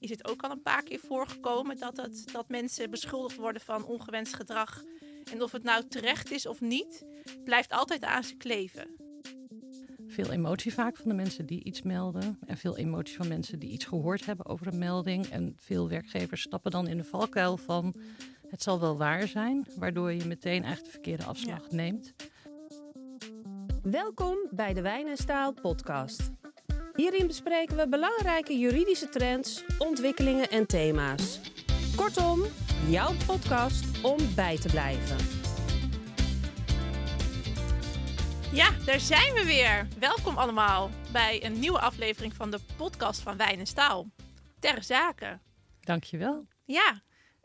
is het ook al een paar keer voorgekomen dat, het, dat mensen beschuldigd worden van ongewenst gedrag. En of het nou terecht is of niet, blijft altijd aan ze kleven. Veel emotie vaak van de mensen die iets melden. En veel emotie van mensen die iets gehoord hebben over een melding. En veel werkgevers stappen dan in de valkuil van het zal wel waar zijn. Waardoor je meteen eigenlijk de verkeerde afslag neemt. Welkom bij de Wijn en Staal podcast. Hierin bespreken we belangrijke juridische trends, ontwikkelingen en thema's. Kortom, jouw podcast om bij te blijven. Ja, daar zijn we weer. Welkom allemaal bij een nieuwe aflevering van de podcast van Wijn en Staal. Ter zake. Dankjewel. Ja,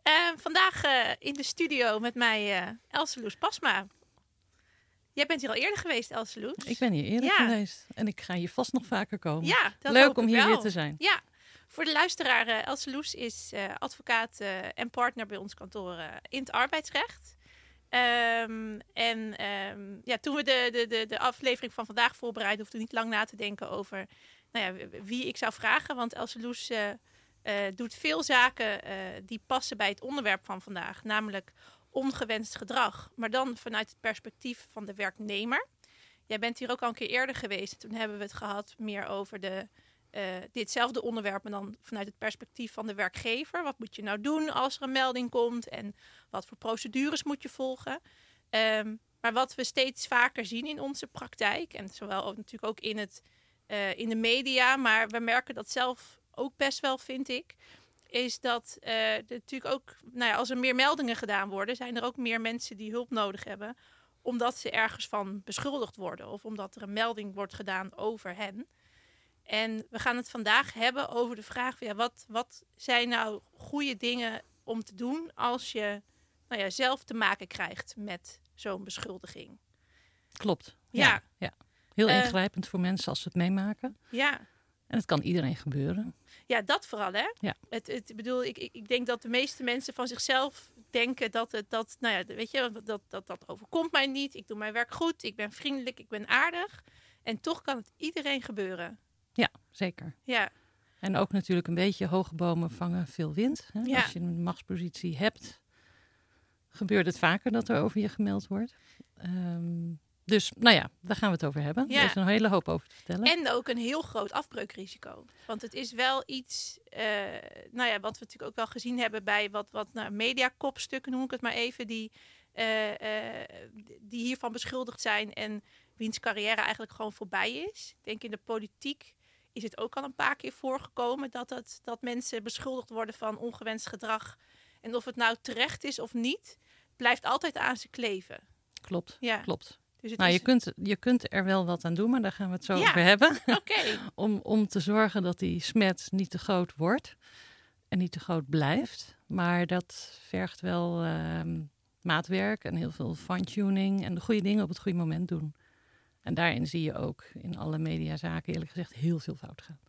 uh, vandaag uh, in de studio met mij uh, Else Loes Pasma. Jij bent hier al eerder geweest, Else Loes. Ik ben hier eerder ja. geweest en ik ga hier vast nog vaker komen. Ja, dat Leuk om hier wel. weer te zijn. Ja, voor de luisteraar, Else Loes is advocaat en partner bij ons kantoor in het arbeidsrecht. Um, en um, ja, toen we de, de, de, de aflevering van vandaag voorbereiden, hoefden we niet lang na te denken over nou ja, wie ik zou vragen. Want Else Loes uh, uh, doet veel zaken uh, die passen bij het onderwerp van vandaag, namelijk ongewenst gedrag. Maar dan vanuit het perspectief van de werknemer. Jij bent hier ook al een keer eerder geweest. Toen hebben we het gehad meer over de, uh, ditzelfde onderwerp, maar dan vanuit het perspectief van de werkgever. Wat moet je nou doen als er een melding komt en wat voor procedures moet je volgen? Um, maar wat we steeds vaker zien in onze praktijk, en zowel ook, natuurlijk ook in, het, uh, in de media, maar we merken dat zelf ook best wel, vind ik, is dat uh, natuurlijk ook, nou ja, als er meer meldingen gedaan worden, zijn er ook meer mensen die hulp nodig hebben, omdat ze ergens van beschuldigd worden of omdat er een melding wordt gedaan over hen. En we gaan het vandaag hebben over de vraag: ja, wat, wat zijn nou goede dingen om te doen als je nou ja, zelf te maken krijgt met zo'n beschuldiging? Klopt. Ja. ja. ja. Heel ingrijpend uh, voor mensen als ze het meemaken. Ja. En het kan iedereen gebeuren. Ja, dat vooral, hè? Ja. Het, het, bedoel, ik, ik denk dat de meeste mensen van zichzelf denken dat het, dat, nou ja, weet je, dat, dat, dat overkomt mij niet. Ik doe mijn werk goed, ik ben vriendelijk, ik ben aardig. En toch kan het iedereen gebeuren. Ja, zeker. Ja. En ook natuurlijk een beetje hoge bomen vangen veel wind. Hè? Ja. Als je een machtspositie hebt, gebeurt het vaker dat er over je gemeld wordt. Um, dus nou ja, daar gaan we het over hebben. Ja. Er is een hele hoop over te vertellen. En ook een heel groot afbreukrisico. Want het is wel iets, uh, nou ja, wat we natuurlijk ook wel gezien hebben bij wat, wat nou, mediakopstukken, noem ik het maar even, die, uh, uh, die hiervan beschuldigd zijn en wiens carrière eigenlijk gewoon voorbij is. Ik denk in de politiek is het ook al een paar keer voorgekomen dat, het, dat mensen beschuldigd worden van ongewenst gedrag. En of het nou terecht is of niet, blijft altijd aan ze kleven. Klopt, ja. klopt. Dus het nou, is... je, kunt, je kunt er wel wat aan doen, maar daar gaan we het zo Ja. over hebben. Om, om te zorgen dat die smet niet te groot wordt en niet te groot blijft. Maar dat vergt wel ehm, maatwerk en heel veel fine-tuning en de goede dingen op het goede moment doen. En daarin zie je ook in alle mediazaken eerlijk gezegd heel veel fout gaan.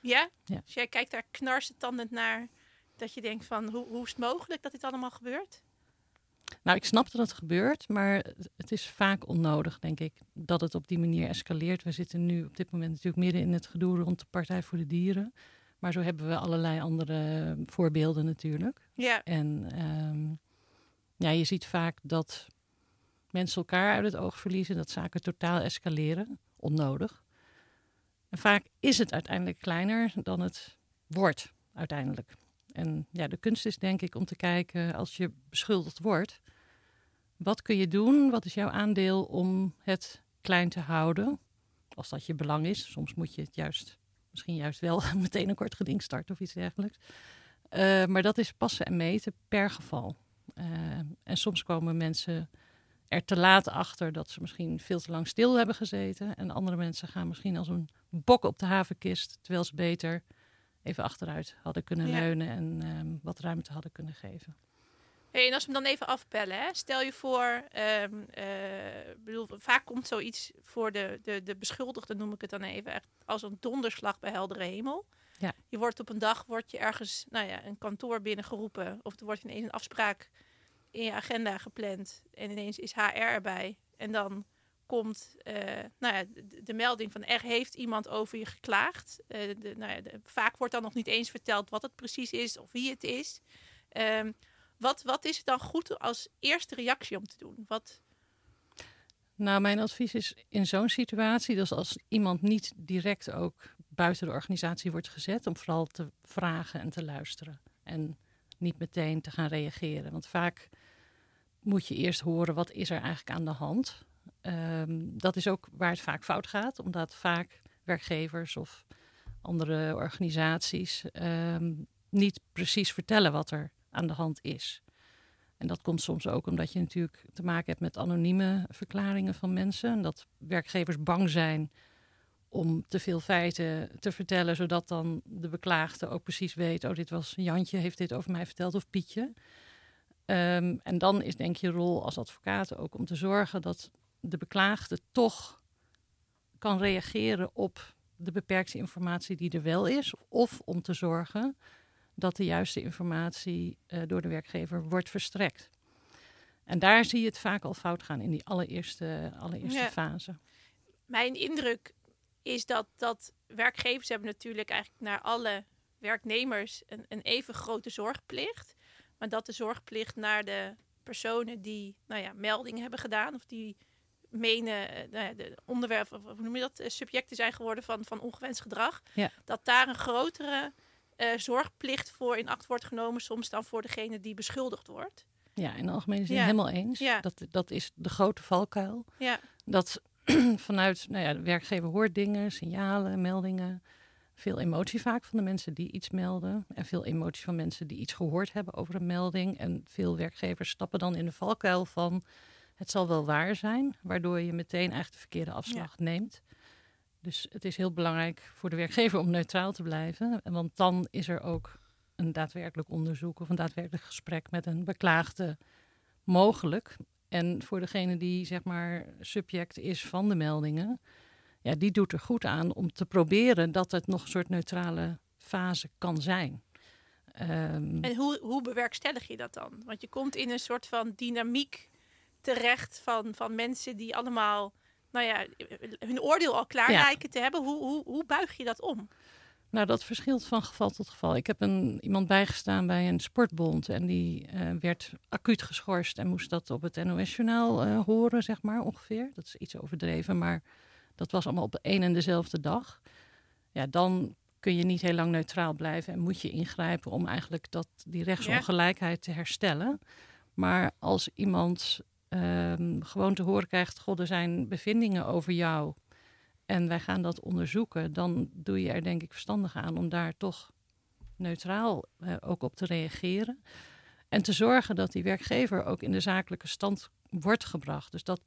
Ja? Ja. Dus jij kijkt daar knarsetandend naar dat je denkt van hoe, hoe is het mogelijk dat dit allemaal gebeurt? Nou, ik snap dat het gebeurt, maar het is vaak onnodig, denk ik, dat het op die manier escaleert. We zitten nu op dit moment natuurlijk midden in het gedoe rond de Partij voor de Dieren. Maar zo hebben we allerlei andere voorbeelden natuurlijk. Ja. En um, ja, je ziet vaak dat mensen elkaar uit het oog verliezen, dat zaken totaal escaleren, onnodig. En vaak is het uiteindelijk kleiner dan het wordt uiteindelijk. En ja, de kunst is denk ik om te kijken als je beschuldigd wordt. Wat kun je doen? Wat is jouw aandeel om het klein te houden? Als dat je belang is. Soms moet je het juist, misschien juist wel meteen een kort geding starten of iets dergelijks. Uh, maar dat is passen en meten per geval. Uh, en soms komen mensen er te laat achter dat ze misschien veel te lang stil hebben gezeten. En andere mensen gaan misschien als een bok op de havenkist, terwijl ze beter even achteruit hadden kunnen Ja. leunen en um, wat ruimte hadden kunnen geven. Hey, en als we hem dan even afpellen, hè? stel je voor, um, uh, bedoel, vaak komt zoiets voor de, de, de beschuldigde, noem ik het dan even, echt als een donderslag bij heldere hemel. Ja. Je wordt op een dag, word je ergens, nou ja, een kantoor binnengeroepen of er wordt ineens een afspraak in je agenda gepland en ineens is HR erbij en dan komt eh, nou ja, de, melding van er heeft iemand over je geklaagd. Eh, nou ja, vaak wordt dan nog niet eens verteld wat het precies is of wie het is. Ehm, wat, wat is het dan goed als eerste reactie om te doen? Wat, Nou, mijn advies is in zo'n situatie, dus als iemand niet direct ook buiten de organisatie wordt gezet, om vooral te vragen en te luisteren. En niet meteen te gaan reageren. Want vaak moet je eerst horen wat is er eigenlijk aan de hand. Ehm, dat is ook waar het vaak fout gaat, omdat vaak werkgevers of andere organisaties ehm, niet precies vertellen wat er aan de hand is. En dat komt soms ook omdat je natuurlijk te maken hebt met anonieme verklaringen van mensen. En dat werkgevers bang zijn om te veel feiten te vertellen, zodat dan de beklaagde ook precies weet: oh, dit was Jantje, heeft dit over mij verteld, of Pietje. Ehm, en dan is denk ik je rol als advocaat ook om te zorgen dat de beklaagde toch kan reageren op de beperkte informatie die er wel is, of om te zorgen dat de juiste informatie eh, door de werkgever wordt verstrekt. En daar zie je het vaak al fout gaan in die allereerste, allereerste Ja. fase. mijn indruk is dat, dat werkgevers hebben natuurlijk eigenlijk naar alle werknemers een, een even grote zorgplicht. Maar dat de zorgplicht naar de personen die nou ja, meldingen hebben gedaan of die menen eh, nou de onderwerpen, of hoe noem je dat, eh, subjecten zijn geworden van, van ongewenst gedrag. Ja. Dat daar een grotere eh, zorgplicht voor in acht wordt genomen, soms dan voor degene die beschuldigd wordt. Ja, in de algemene zin Ja. helemaal eens. Ja. Dat, dat is de grote valkuil. Ja, Dat vanuit, nou ja, de werkgever hoort dingen, signalen, meldingen. Veel emotie vaak van de mensen die iets melden. En veel emotie van mensen die iets gehoord hebben over een melding. En veel werkgevers stappen dan in de valkuil van het zal wel waar zijn. Waardoor je meteen eigenlijk de verkeerde afslag neemt. Dus het is heel belangrijk voor de werkgever om neutraal te blijven. Want dan is er ook een daadwerkelijk onderzoek of een daadwerkelijk gesprek met een beklaagde mogelijk. En voor degene die zeg maar subject is van de meldingen, ja, die doet er goed aan om te proberen dat het nog een soort neutrale fase kan zijn. Ehm, En hoe, hoe bewerkstellig je dat dan? Want je komt in een soort van dynamiek terecht van, van mensen die allemaal, nou ja, hun oordeel al klaar Ja. lijken te hebben. Hoe, hoe, hoe buig je dat om? Nou, dat verschilt van geval tot geval. Ik heb een, iemand bijgestaan bij een sportbond en die eh, werd acuut geschorst en moest dat op het NOS-journaal eh, horen, zeg maar, ongeveer. Dat is iets overdreven, maar dat was allemaal op een en dezelfde dag. Ja, dan kun je niet heel lang neutraal blijven en moet je ingrijpen om eigenlijk dat, die rechtsongelijkheid te herstellen. Maar als iemand ehm, gewoon te horen krijgt, god, er zijn bevindingen over jou en wij gaan dat onderzoeken, dan doe je er denk ik verstandig aan om daar toch neutraal eh, ook op te reageren. En te zorgen dat die werkgever ook in de zakelijke stand wordt gebracht. Dus dat,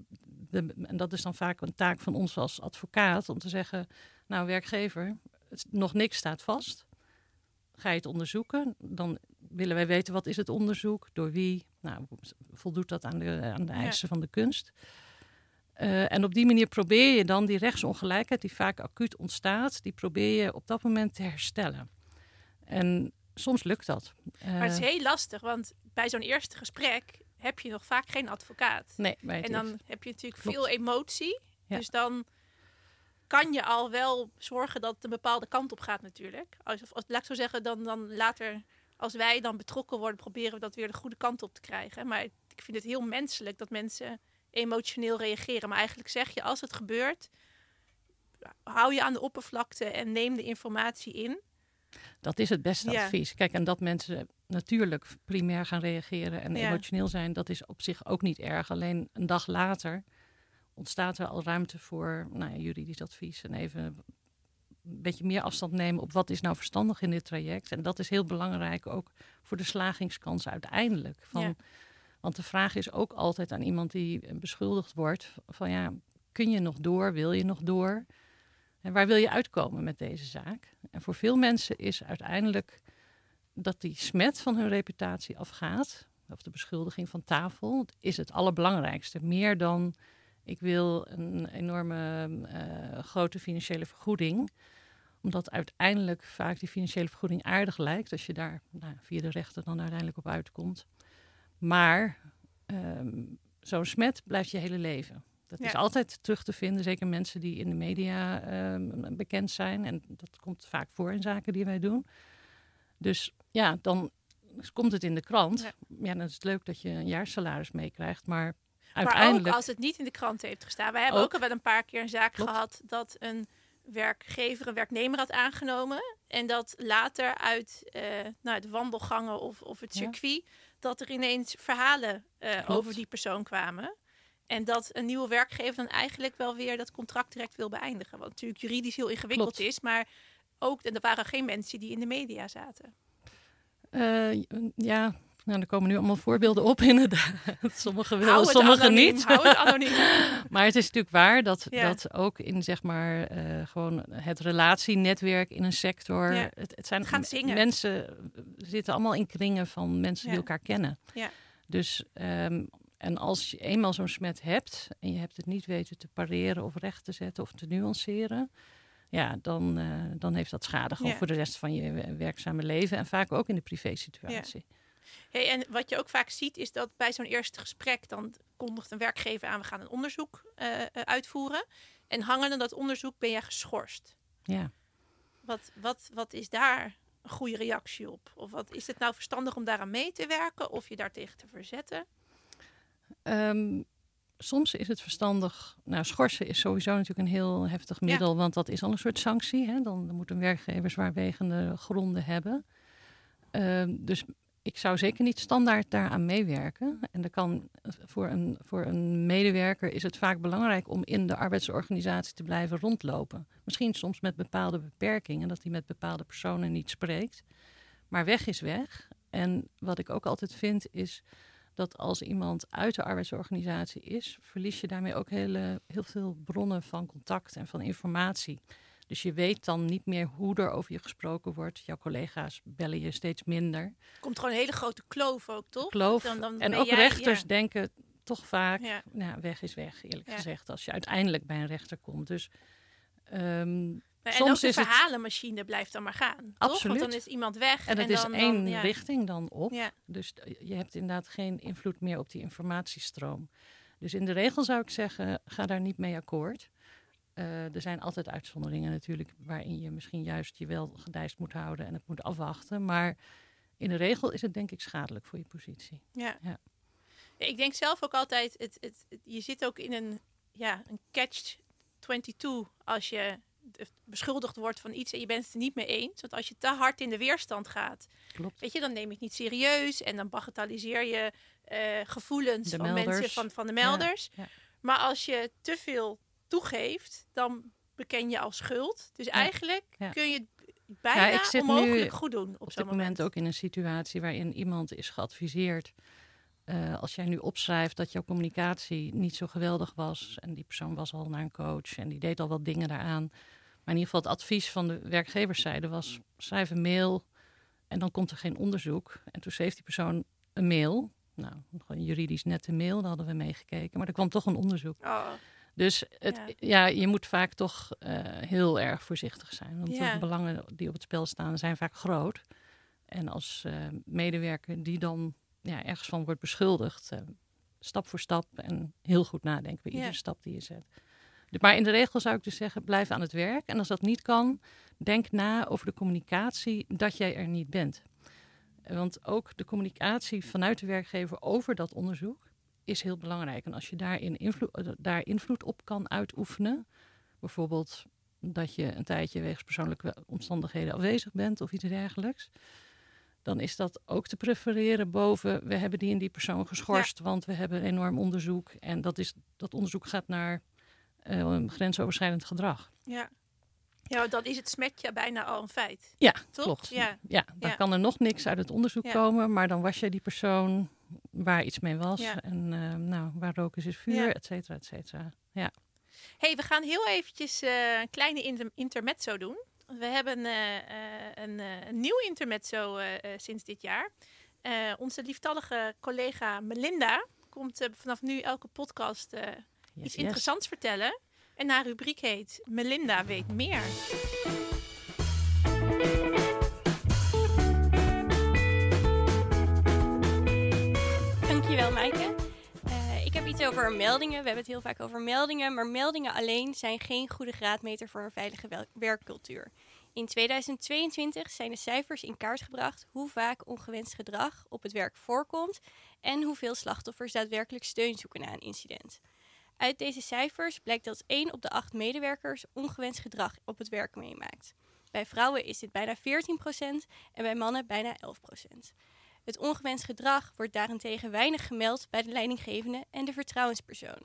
en dat is dan vaak een taak van ons als advocaat om te zeggen, nou werkgever, nog niks staat vast. Ga je het onderzoeken? Dan willen wij weten wat is het onderzoek, door wie, nou, voldoet dat aan de, aan de Ja. eisen van de kunst. Uh, en op die manier probeer je dan die rechtsongelijkheid, die vaak acuut ontstaat, die probeer je op dat moment te herstellen. En soms lukt dat. Uh, Maar het is heel lastig, want bij zo'n eerste gesprek heb je nog vaak geen advocaat. Nee, en dan heb je natuurlijk Klopt. veel emotie. Ja. Dus dan kan je al wel zorgen dat het een bepaalde kant op gaat natuurlijk. Als, als, laat ik zo zeggen, dan, dan later, als wij dan betrokken worden, proberen we dat weer de goede kant op te krijgen. Maar ik vind het heel menselijk dat mensen emotioneel reageren. Maar eigenlijk zeg je, als het gebeurt, hou je aan de oppervlakte en neem de informatie in. Dat is het beste Ja. advies. Kijk, en dat mensen natuurlijk primair gaan reageren en Ja. emotioneel zijn, dat is op zich ook niet erg. Alleen een dag later ontstaat er al ruimte voor nou ja, juridisch advies en even een beetje meer afstand nemen op wat is nou verstandig in dit traject. En dat is heel belangrijk ook voor de slagingskans uiteindelijk. Van, Ja. Want de vraag is ook altijd aan iemand die beschuldigd wordt: van ja, kun je nog door? Wil je nog door? En waar wil je uitkomen met deze zaak? En voor veel mensen is uiteindelijk dat die smet van hun reputatie afgaat, of de beschuldiging van tafel, is het allerbelangrijkste. Meer dan ik wil een enorme uh, grote financiële vergoeding omdat uiteindelijk vaak die financiële vergoeding aardig lijkt, als je daar nou, via de rechter dan uiteindelijk op uitkomt. Maar um, zo'n smet blijft je hele leven. Dat Ja. is altijd terug te vinden, zeker mensen die in de media ehm, bekend zijn. En dat komt vaak voor in zaken die wij doen. Dus ja, dan komt het in de krant. Ja. Ja, dan is het leuk dat je een jaarsalaris meekrijgt. Maar Maar uiteindelijk... ook als het niet in de krant heeft gestaan. Wij hebben Ook. ook, al wel een paar keer een zaak Klopt. gehad dat een werkgever een werknemer had aangenomen. En dat later uit eh, nou, het wandelgangen of, of het Ja. circuit, dat er ineens verhalen eh, over die persoon kwamen. En dat een nieuwe werkgever dan eigenlijk wel weer dat contract direct wil beëindigen. Wat natuurlijk juridisch heel ingewikkeld Klopt. is. Maar ook, en er waren geen mensen die in de media zaten. Eh, ja, nou, er komen nu allemaal voorbeelden op inderdaad. Sommige wel, sommige anoniem, niet. Hou het anoniem. Maar het is natuurlijk waar dat, Ja. dat ook in zeg maar eh, gewoon het relatienetwerk in een sector. Ja. Het, het zijn zingen. mensen eh, zitten allemaal in kringen van mensen die Ja. elkaar kennen. Ja. Dus ehm, en als je eenmaal zo'n smet hebt en je hebt het niet weten te pareren of recht te zetten of te nuanceren. Ja, dan, eh, dan heeft dat schade gewoon Ja. voor de rest van je werkzame leven en vaak ook in de privésituatie. Hey, en wat je ook vaak ziet is dat bij zo'n eerste gesprek dan kondigt een werkgever aan, we gaan een onderzoek eh, eh, uitvoeren. En hangende dat onderzoek ben je geschorst. Ja. Wat, wat, wat is daar een goede reactie op? Of wat, is het nou verstandig om daaraan mee te werken of je daartegen te verzetten? Ehm, soms is het verstandig. Nou, schorsen is sowieso natuurlijk een heel heftig middel, want dat is al een soort sanctie. Hè? Dan, dan moet een werkgever zwaarwegende gronden hebben. Ehm, dus ik zou zeker niet standaard daaraan meewerken. En er kan, voor, een, voor een medewerker is het vaak belangrijk om in de arbeidsorganisatie te blijven rondlopen. Misschien soms met bepaalde beperkingen, dat hij met bepaalde personen niet spreekt. Maar weg is weg. En wat ik ook altijd vind is dat als iemand uit de arbeidsorganisatie is, verlies je daarmee ook hele, heel veel bronnen van contact en van informatie. Dus je weet dan niet meer hoe er over je gesproken wordt. Jouw collega's bellen je steeds minder. Er komt gewoon een hele grote kloof ook, toch? Kloof. Dan- dan en ook jij- rechters ja. denken toch vaak, Ja. nou, weg is weg, eerlijk Ja. gezegd, als je uiteindelijk bij een rechter komt. Dus ehm, En Soms ook de is het- verhalenmachine blijft dan maar gaan. Toch? Absoluut. Want dan is iemand weg. en het is dan, één dan, ja. richting dan op. Ja. Dus je hebt inderdaad geen invloed meer op die informatiestroom. Dus in de regel zou ik zeggen, ga daar niet mee akkoord. Eh, er zijn altijd uitzonderingen natuurlijk, waarin je misschien juist je wel gedijst moet houden en het moet afwachten. Maar in de regel is het denk ik schadelijk voor je positie. Ja. Ja. Ja, Ik denk zelf ook altijd, het, het, het- je zit ook in een, ja, een catch-22 als je beschuldigd wordt van iets en je bent het er niet mee eens. Want als je te hard in de weerstand gaat, Klopt. weet je, dan neem je het niet serieus en dan bagatelliseer je eh, gevoelens De van mensen, van, van de melders. Ja, ja. Maar als je te veel toegeeft, dan beken je als schuld. Dus eigenlijk ja. kun je het bijna Ja, ik zit nu onmogelijk goed doen op, Op dit moment ook in een situatie waarin iemand is geadviseerd. eh, als jij nu opschrijft dat jouw communicatie niet zo geweldig was. en die persoon was al naar een coach en die deed al wat dingen daaraan. Maar in ieder geval het advies van de werkgeverszijde was: schrijf een mail en dan komt er geen onderzoek. En toen schreef die persoon een mail. Nou, gewoon juridisch nette mail, daar hadden we meegekeken. Maar er kwam toch een onderzoek. Oh, Dus het, Ja. ja. je moet vaak toch eh, heel erg voorzichtig zijn. Want Ja. de belangen die op het spel staan zijn vaak groot. En als eh, medewerker die dan ja, ergens van wordt beschuldigd, eh, stap voor stap en heel goed nadenken bij iedere stap die je zet. Maar in de regel zou ik dus zeggen, blijf aan het werk. En als dat niet kan, denk na over de communicatie dat jij er niet bent. Want ook de communicatie vanuit de werkgever over dat onderzoek is heel belangrijk. En als je daarin invloed, eh, daar invloed op kan uitoefenen, bijvoorbeeld dat je een tijdje wegens persoonlijke omstandigheden afwezig bent of iets dergelijks, dan is dat ook te prefereren boven we hebben die en die persoon geschorst, want we hebben enorm onderzoek en dat, is, dat onderzoek gaat naar eh, grensoverschrijdend gedrag. ja. Ja, dan is het smetje bijna al een feit. Ja, Toch? klopt. Ja. Ja, dan Ja. kan er nog niks uit het onderzoek Ja. komen, maar dan was je die persoon waar iets mee was. Ja. En eh, nou, waar rook is, is vuur, Ja. et cetera, et cetera. Ja. hey, we gaan heel eventjes eh, een kleine inter- intermezzo doen. We hebben eh, eh, een, een nieuw intermezzo sinds dit jaar. Onze lieftallige collega Melinda komt vanaf nu elke podcast Yes, iets yes. interessants vertellen. En haar rubriek heet Melinda weet meer. Dankjewel, Maaike. Eh, ik heb iets over over meldingen. We hebben het heel vaak over meldingen, maar meldingen alleen zijn geen goede graadmeter voor een veilige werkcultuur. In 2022 zijn de cijfers in kaart gebracht hoe vaak ongewenst gedrag op het werk voorkomt en hoeveel slachtoffers daadwerkelijk steun zoeken na een incident. Uit deze cijfers blijkt dat 1 op de 8 medewerkers ongewenst gedrag op het werk meemaakt. Bij vrouwen is dit bijna 14% en bij mannen bijna 11%. Het ongewenst gedrag wordt daarentegen weinig gemeld bij de leidinggevende en de vertrouwenspersoon.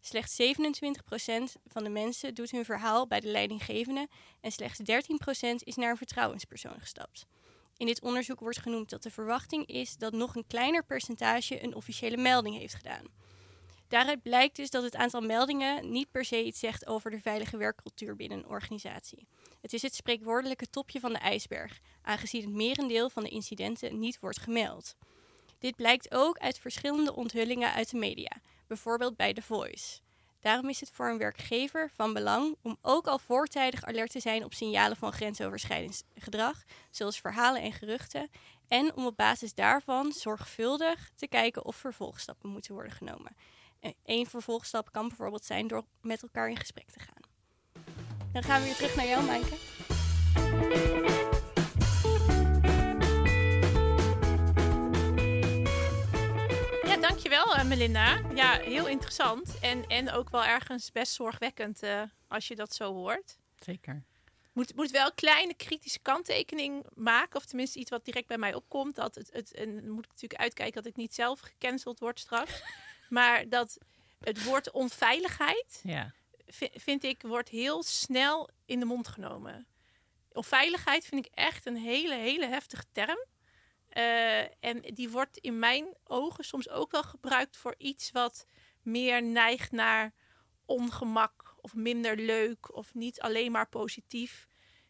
Slechts 27% van de mensen doet hun verhaal bij de leidinggevende en slechts 13% is naar een vertrouwenspersoon gestapt. In dit onderzoek wordt genoemd dat de verwachting is dat nog een kleiner percentage een officiële melding heeft gedaan. Daaruit blijkt dus dat het aantal meldingen niet per se iets zegt over de veilige werkcultuur binnen een organisatie. Het is het spreekwoordelijke topje van de ijsberg, aangezien het merendeel van de incidenten niet wordt gemeld. Dit blijkt ook uit verschillende onthullingen uit de media, bijvoorbeeld bij The Voice. Daarom is het voor een werkgever van belang om ook al voortijdig alert te zijn op signalen van grensoverschrijdend gedrag, zoals verhalen en geruchten, en om op basis daarvan zorgvuldig te kijken of vervolgstappen moeten worden genomen. Een vervolgstap kan bijvoorbeeld zijn door met elkaar in gesprek te gaan. Dan gaan we weer terug naar jou, Maaike. Ja, dankjewel uh, Melinda. Ja, heel interessant. En, en ook wel ergens best zorgwekkend uh, als je dat zo hoort. Zeker. Moet, moet wel een kleine kritische kanttekening maken. Of tenminste iets wat direct bij mij opkomt. Dat het, het, en dan moet ik natuurlijk uitkijken dat ik niet zelf gecanceld word straks. maar dat het woord onveiligheid... Ja vind ik, wordt heel snel in de mond genomen. Onveiligheid vind ik echt een hele, hele heftige term. Uh, en die wordt in mijn ogen soms ook wel gebruikt voor iets wat meer neigt naar ongemak of minder leuk of niet alleen maar positief.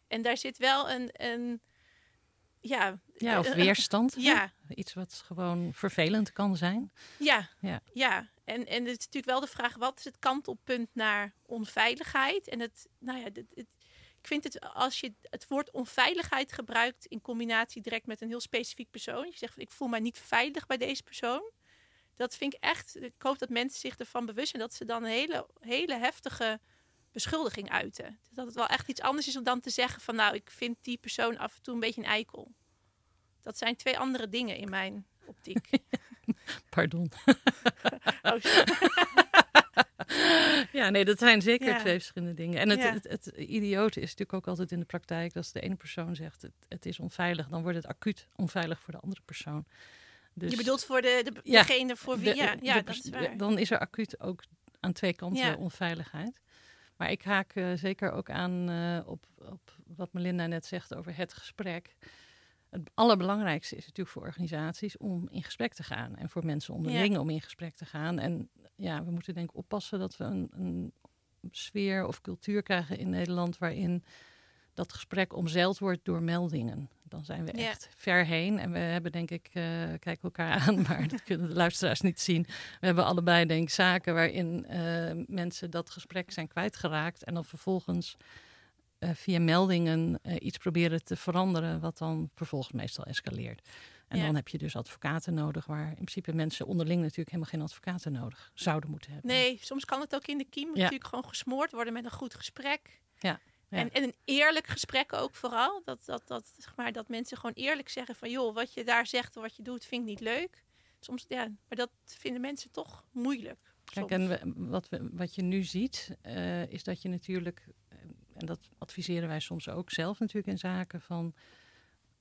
En daar zit wel een, een ja, ja, of weerstand. ja. Iets wat gewoon vervelend kan zijn. Ja, ja. ja. En, en het is natuurlijk wel de vraag, wat is het kantelpunt naar onveiligheid? En het, nou ja, het, ik vind het als je het woord onveiligheid gebruikt in combinatie direct met een heel specifiek persoon. Je zegt ik voel mij niet veilig bij deze persoon. Dat vind ik echt, ik hoop dat mensen zich ervan bewust zijn dat ze dan een hele, hele heftige beschuldiging uiten. Dat het wel echt iets anders is om dan te zeggen van nou, ik vind die persoon af en toe een beetje een eikel. Dat zijn twee andere dingen in mijn optiek. Pardon. oh, ja, nee, dat zijn zeker twee verschillende dingen. En het, het, het, idiote is natuurlijk ook altijd in de praktijk... dat als de ene persoon zegt het, is onveilig... dan wordt het acuut onveilig voor de andere persoon. Dus, je bedoelt voor de, de, degene voor wie... ja, ja dat is waar. Dan is er acuut ook aan twee kanten onveiligheid. Maar ik haak uh, zeker ook aan uh, op, op wat Melinda net zegt over het gesprek. Het allerbelangrijkste is natuurlijk voor organisaties om in gesprek te gaan. En voor mensen onderling ja. om in gesprek te gaan. En ja, we moeten denk ik oppassen dat we een, een sfeer of cultuur krijgen in Nederland waarin dat gesprek omzeild wordt door meldingen. Dan zijn we echt ver heen. En we hebben denk ik, uh, kijken elkaar aan, maar dat kunnen de luisteraars niet zien. We hebben allebei denk ik zaken waarin uh, mensen dat gesprek zijn kwijtgeraakt. En dan vervolgens uh, via meldingen iets proberen te veranderen, wat dan vervolgens meestal escaleert. En ja. dan heb je dus advocaten nodig, waar in principe mensen onderling natuurlijk helemaal geen advocaten nodig zouden moeten hebben. Nee, soms kan het ook in de kiem ja. natuurlijk gewoon gesmoord worden met een goed gesprek. Ja. En, en, een eerlijk gesprek ook vooral. Dat, dat, dat, zeg maar, dat mensen gewoon eerlijk zeggen van... joh, wat je daar zegt en wat je doet, vind ik niet leuk. Soms, ja, maar dat vinden mensen toch moeilijk. Kijk, en we, wat, we, wat je nu ziet, uh, is dat je natuurlijk... en dat adviseren wij soms ook zelf natuurlijk in zaken van...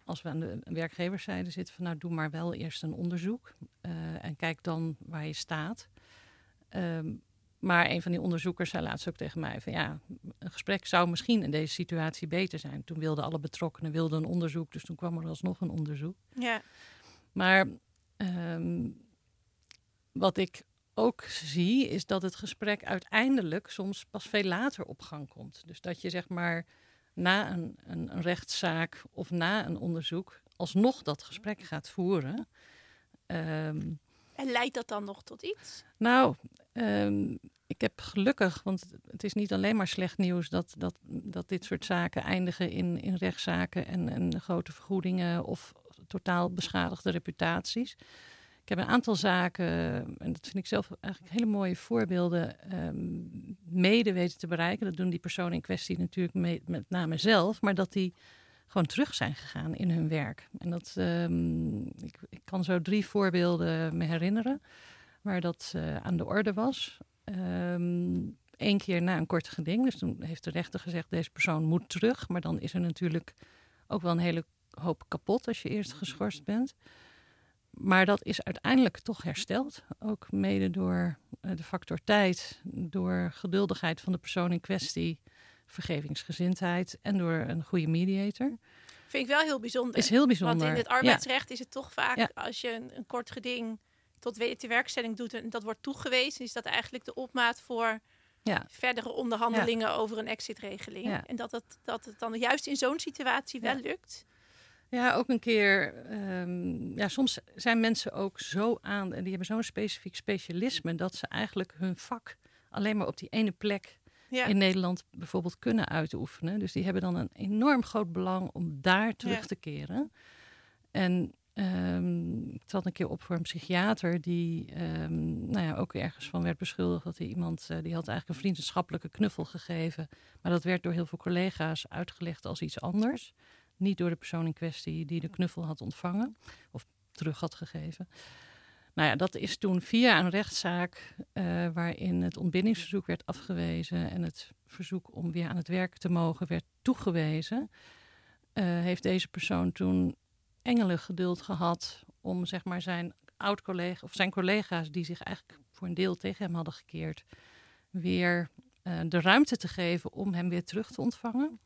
als we aan de werkgeverszijde zitten van... nou, doe maar wel eerst een onderzoek. Uh, en kijk dan waar je staat. Um, maar een van die onderzoekers zei laatst ook tegen mij van ja, een gesprek zou misschien in deze situatie beter zijn. Toen wilden alle betrokkenen wilden een onderzoek, dus toen kwam er alsnog een onderzoek. Ja. Maar um, wat ik ook zie, is dat het gesprek uiteindelijk soms pas veel later op gang komt. Dus dat je zeg maar na een, een, een rechtszaak of na een onderzoek alsnog dat gesprek gaat voeren. Um, en leidt dat dan nog tot iets? Nou, um, ik heb gelukkig, want het is niet alleen maar slecht nieuws dat, dat, dat dit soort zaken eindigen in, in rechtszaken en, en grote vergoedingen of totaal beschadigde reputaties. Ik heb een aantal zaken, en dat vind ik zelf eigenlijk hele mooie voorbeelden, ehm, mede weten te bereiken. Dat doen die personen in kwestie natuurlijk met name zelf, maar dat die gewoon terug zijn gegaan in hun werk. En dat, ehm, ik, ik, kan zo drie voorbeelden me herinneren waar dat uh, aan de orde was. Eén ehm, keer na een kort geding, dus toen heeft de rechter gezegd: deze persoon moet terug. Maar dan is er natuurlijk ook wel een hele hoop kapot als je eerst geschorst bent. Maar dat is uiteindelijk toch hersteld. Ook mede door uh, de factor tijd, door geduldigheid van de persoon in kwestie, vergevingsgezindheid en door een goede mediator. Vind ik wel heel bijzonder. Is heel bijzonder. Want in het arbeidsrecht is het toch vaak als je een, een, kort geding tot werkstelling doet en dat wordt toegewezen, is dat eigenlijk de opmaat voor ja. verdere onderhandelingen over een exitregeling. En dat het, dat het dan juist in zo'n situatie wel lukt. Ja, ook een keer. Um, ja, soms zijn mensen ook zo aan en die hebben zo'n specifiek specialisme dat ze eigenlijk hun vak alleen maar op die ene plek in Nederland bijvoorbeeld kunnen uitoefenen. Dus die hebben dan een enorm groot belang om daar terug te keren. En um, ik zat een keer op voor een psychiater die um, nou ja, ook ergens van werd beschuldigd dat hij iemand, uh, die had eigenlijk een vriendschappelijke knuffel gegeven. Maar dat werd door heel veel collega's uitgelegd als iets anders. Niet door de persoon in kwestie die de knuffel had ontvangen of terug had gegeven. Nou ja, dat is toen via een rechtszaak uh, waarin het ontbindingsverzoek werd afgewezen en het verzoek om weer aan het werk te mogen werd toegewezen, uh, heeft deze persoon toen engelen geduld gehad om zeg maar zijn oud collega of zijn collega's die zich eigenlijk voor een deel tegen hem hadden gekeerd, weer uh, de ruimte te geven om hem weer terug te ontvangen.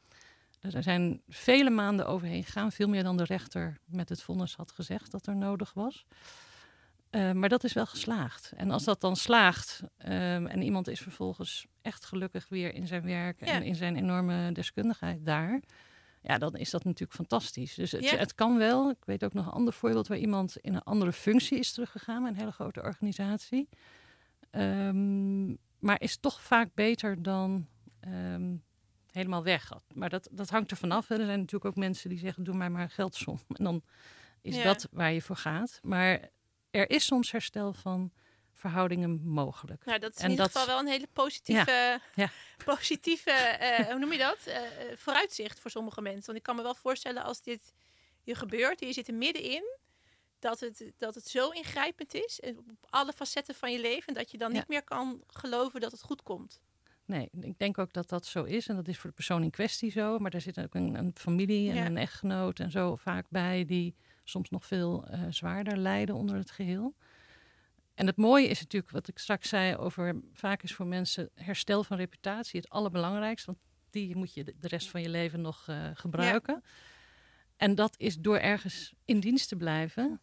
Er zijn vele maanden overheen gegaan, veel meer dan de rechter met het vonnis had gezegd dat er nodig was. Uh, maar dat is wel geslaagd. En als dat dan slaagt um, en iemand is vervolgens echt gelukkig weer in zijn werk ja. en in zijn enorme deskundigheid daar, ja, dan is dat natuurlijk fantastisch. Dus het, ja. het, kan wel. Ik weet ook nog een ander voorbeeld waar iemand in een andere functie is teruggegaan, een hele grote organisatie. Um, maar is toch vaak beter dan um, helemaal weg. Maar dat, dat hangt er vanaf. Er zijn natuurlijk ook mensen die zeggen: doe mij maar een geldsom. En dan is ja. dat waar je voor gaat. Maar er is soms herstel van verhoudingen mogelijk. Nou, dat is in ieder geval wel een hele positieve, ja. Ja. positieve uh, hoe noem je dat? Uh, vooruitzicht voor sommige mensen. Want ik kan me wel voorstellen als dit je gebeurt, je zit er middenin, dat het, dat het zo ingrijpend is op alle facetten van je leven, dat je dan niet meer kan geloven dat het goed komt. Nee, ik denk ook dat dat zo is. En dat is voor de persoon in kwestie zo. Maar daar zit ook een, een familie en een echtgenoot en zo vaak bij die soms nog veel uh, zwaarder lijden onder het geheel. En het mooie is natuurlijk, wat ik straks zei over vaak is voor mensen herstel van reputatie het allerbelangrijkste. Want die moet je de rest van je leven nog uh, gebruiken. Ja. En dat is door ergens in dienst te blijven,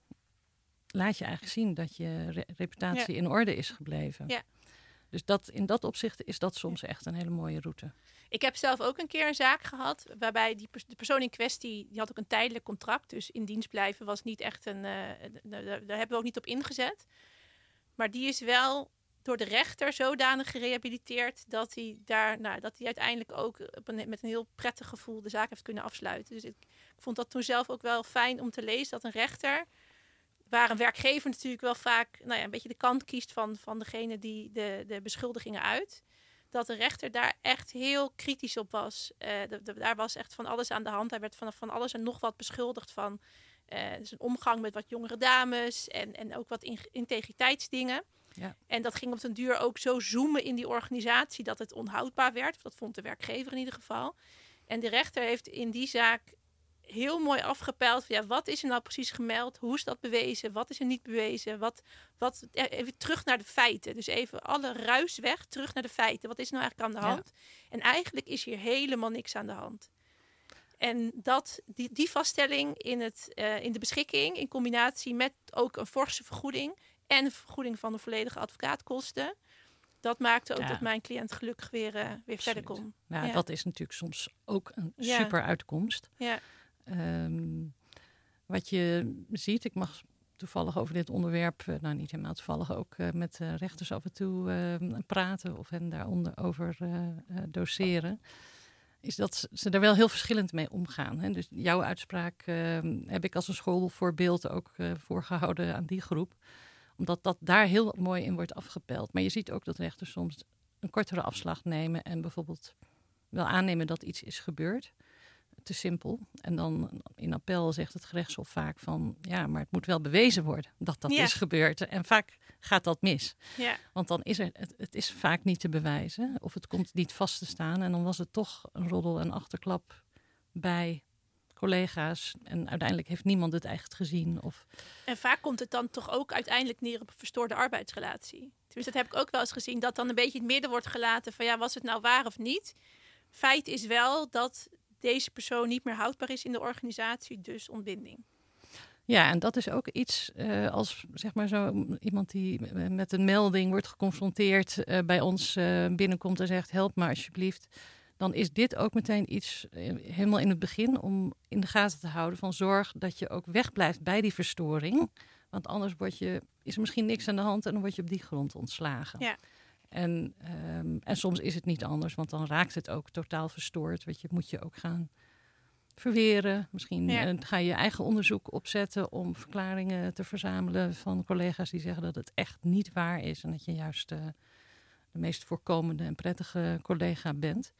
laat je eigenlijk zien dat je re reputatie ja. in orde is gebleven. Ja. Dus dat, in dat opzicht is dat soms echt een hele mooie route. Ik heb zelf ook een keer een zaak gehad waarbij die de persoon in kwestie, die had ook een tijdelijk contract. Dus in dienst blijven was niet echt een, uh, daar hebben we ook niet op ingezet. Maar die is wel door de rechter zodanig gerehabiliteerd dat hij daar, nou, dat hij uiteindelijk ook een, met een heel prettig gevoel de zaak heeft kunnen afsluiten. Dus ik vond dat toen zelf ook wel fijn om te lezen dat een rechter waar een werkgever natuurlijk wel vaak nou ja, een beetje de kant kiest van, van degene die de, de beschuldigingen uit. Dat de rechter daar echt heel kritisch op was. Uh, de, de, daar was echt van alles aan de hand. Hij werd van, van alles en nog wat beschuldigd van uh, dus een omgang met wat jongere dames en, en ook wat in, integriteitsdingen. Ja. En dat ging op den duur ook zo zoomen in die organisatie dat het onhoudbaar werd. Dat vond de werkgever in ieder geval. En de rechter heeft in die zaak heel mooi afgepeld. Van, ja, wat is er nou precies gemeld? Hoe is dat bewezen? Wat is er niet bewezen? Wat, wat, even terug naar de feiten. Dus even alle ruis weg, terug naar de feiten. Wat is nou eigenlijk aan de hand? Ja. En eigenlijk is hier helemaal niks aan de hand. En dat, die, die vaststelling in, het, uh, in de beschikking, in combinatie met ook een forse vergoeding en een vergoeding van de volledige advocaatkosten, dat maakte ook ja. dat mijn cliënt gelukkig weer, uh, weer verder kon. Nou, ja. dat is natuurlijk soms ook een super uitkomst. Ja. Um, wat je ziet, ik mag toevallig over dit onderwerp, uh, nou niet helemaal toevallig, ook uh, met rechters af en toe ehm, praten of hen daaronder over doseren. Is dat ze er wel heel verschillend mee omgaan. Hè? Dus jouw uitspraak ehm, heb ik als een schoolvoorbeeld ook voorgehouden aan die groep. Omdat dat daar heel mooi in wordt afgepeld. Maar je ziet ook dat rechters soms een kortere afslag nemen en bijvoorbeeld wel aannemen dat iets is gebeurd. Te simpel. En dan in appel zegt het gerechtshof vaak van ja, maar het moet wel bewezen worden dat dat Ja. is gebeurd. En vaak gaat dat mis. Ja. Want dan is er, het, het is vaak niet te bewijzen. Of het komt niet vast te staan. En dan was het toch een roddel en achterklap bij collega's. En uiteindelijk heeft niemand het echt gezien. Of, En vaak komt het dan toch ook uiteindelijk neer op een verstoorde arbeidsrelatie. Dus dat heb ik ook wel eens gezien, dat dan een beetje het midden wordt gelaten van ja, was het nou waar of niet? Feit is wel dat deze persoon niet meer houdbaar is in de organisatie, dus ontbinding. Ja, en dat is ook iets eh, als zeg maar zo iemand die met een melding wordt geconfronteerd eh, bij ons eh, binnenkomt en zegt help me alsjeblieft. Dan is dit ook meteen iets helemaal in het begin om in de gaten te houden van zorg dat je ook wegblijft bij die verstoring. Want anders word je, is er misschien niks aan de hand en dan word je op die grond ontslagen. Ja. En, ehm, en soms is het niet anders, want dan raakt het ook totaal verstoord. Want je moet je ook gaan verweren. Misschien Ja. eh, ga je je eigen onderzoek opzetten om verklaringen te verzamelen van collega's die zeggen dat het echt niet waar is. En dat je juist eh, de meest voorkomende en prettige collega bent.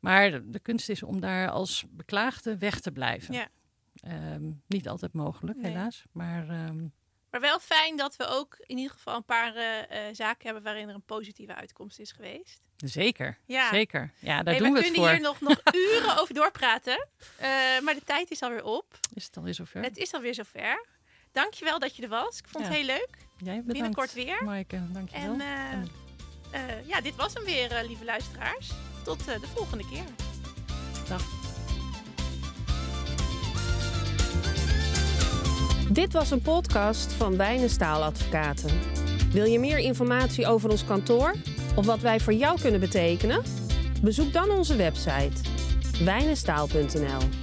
Maar de, de kunst is om daar als beklaagde weg te blijven. Ja. Ehm, niet altijd mogelijk, Nee. helaas. Maar ehm, Maar wel fijn dat we ook in ieder geval een paar eh, eh, zaken hebben waarin er een positieve uitkomst is geweest. zeker, Ja. zeker. Ja, daar Hey, doen we we het kunnen voor. hier nog, nog uren over doorpraten, eh, maar de tijd is alweer op. Is het alweer zover? Het is alweer zover. Dankjewel dat je er was. Ik vond het heel leuk. Jij bedankt. Binnenkort weer. Maaike, dankjewel. En eh, ja, dit was hem weer, lieve luisteraars. Tot de volgende keer. Dag. Dit was een podcast van Wijnen Staaladvocaten. Wil je meer informatie over ons kantoor of wat wij voor jou kunnen betekenen? Bezoek dan onze website wijnenstaal.nl.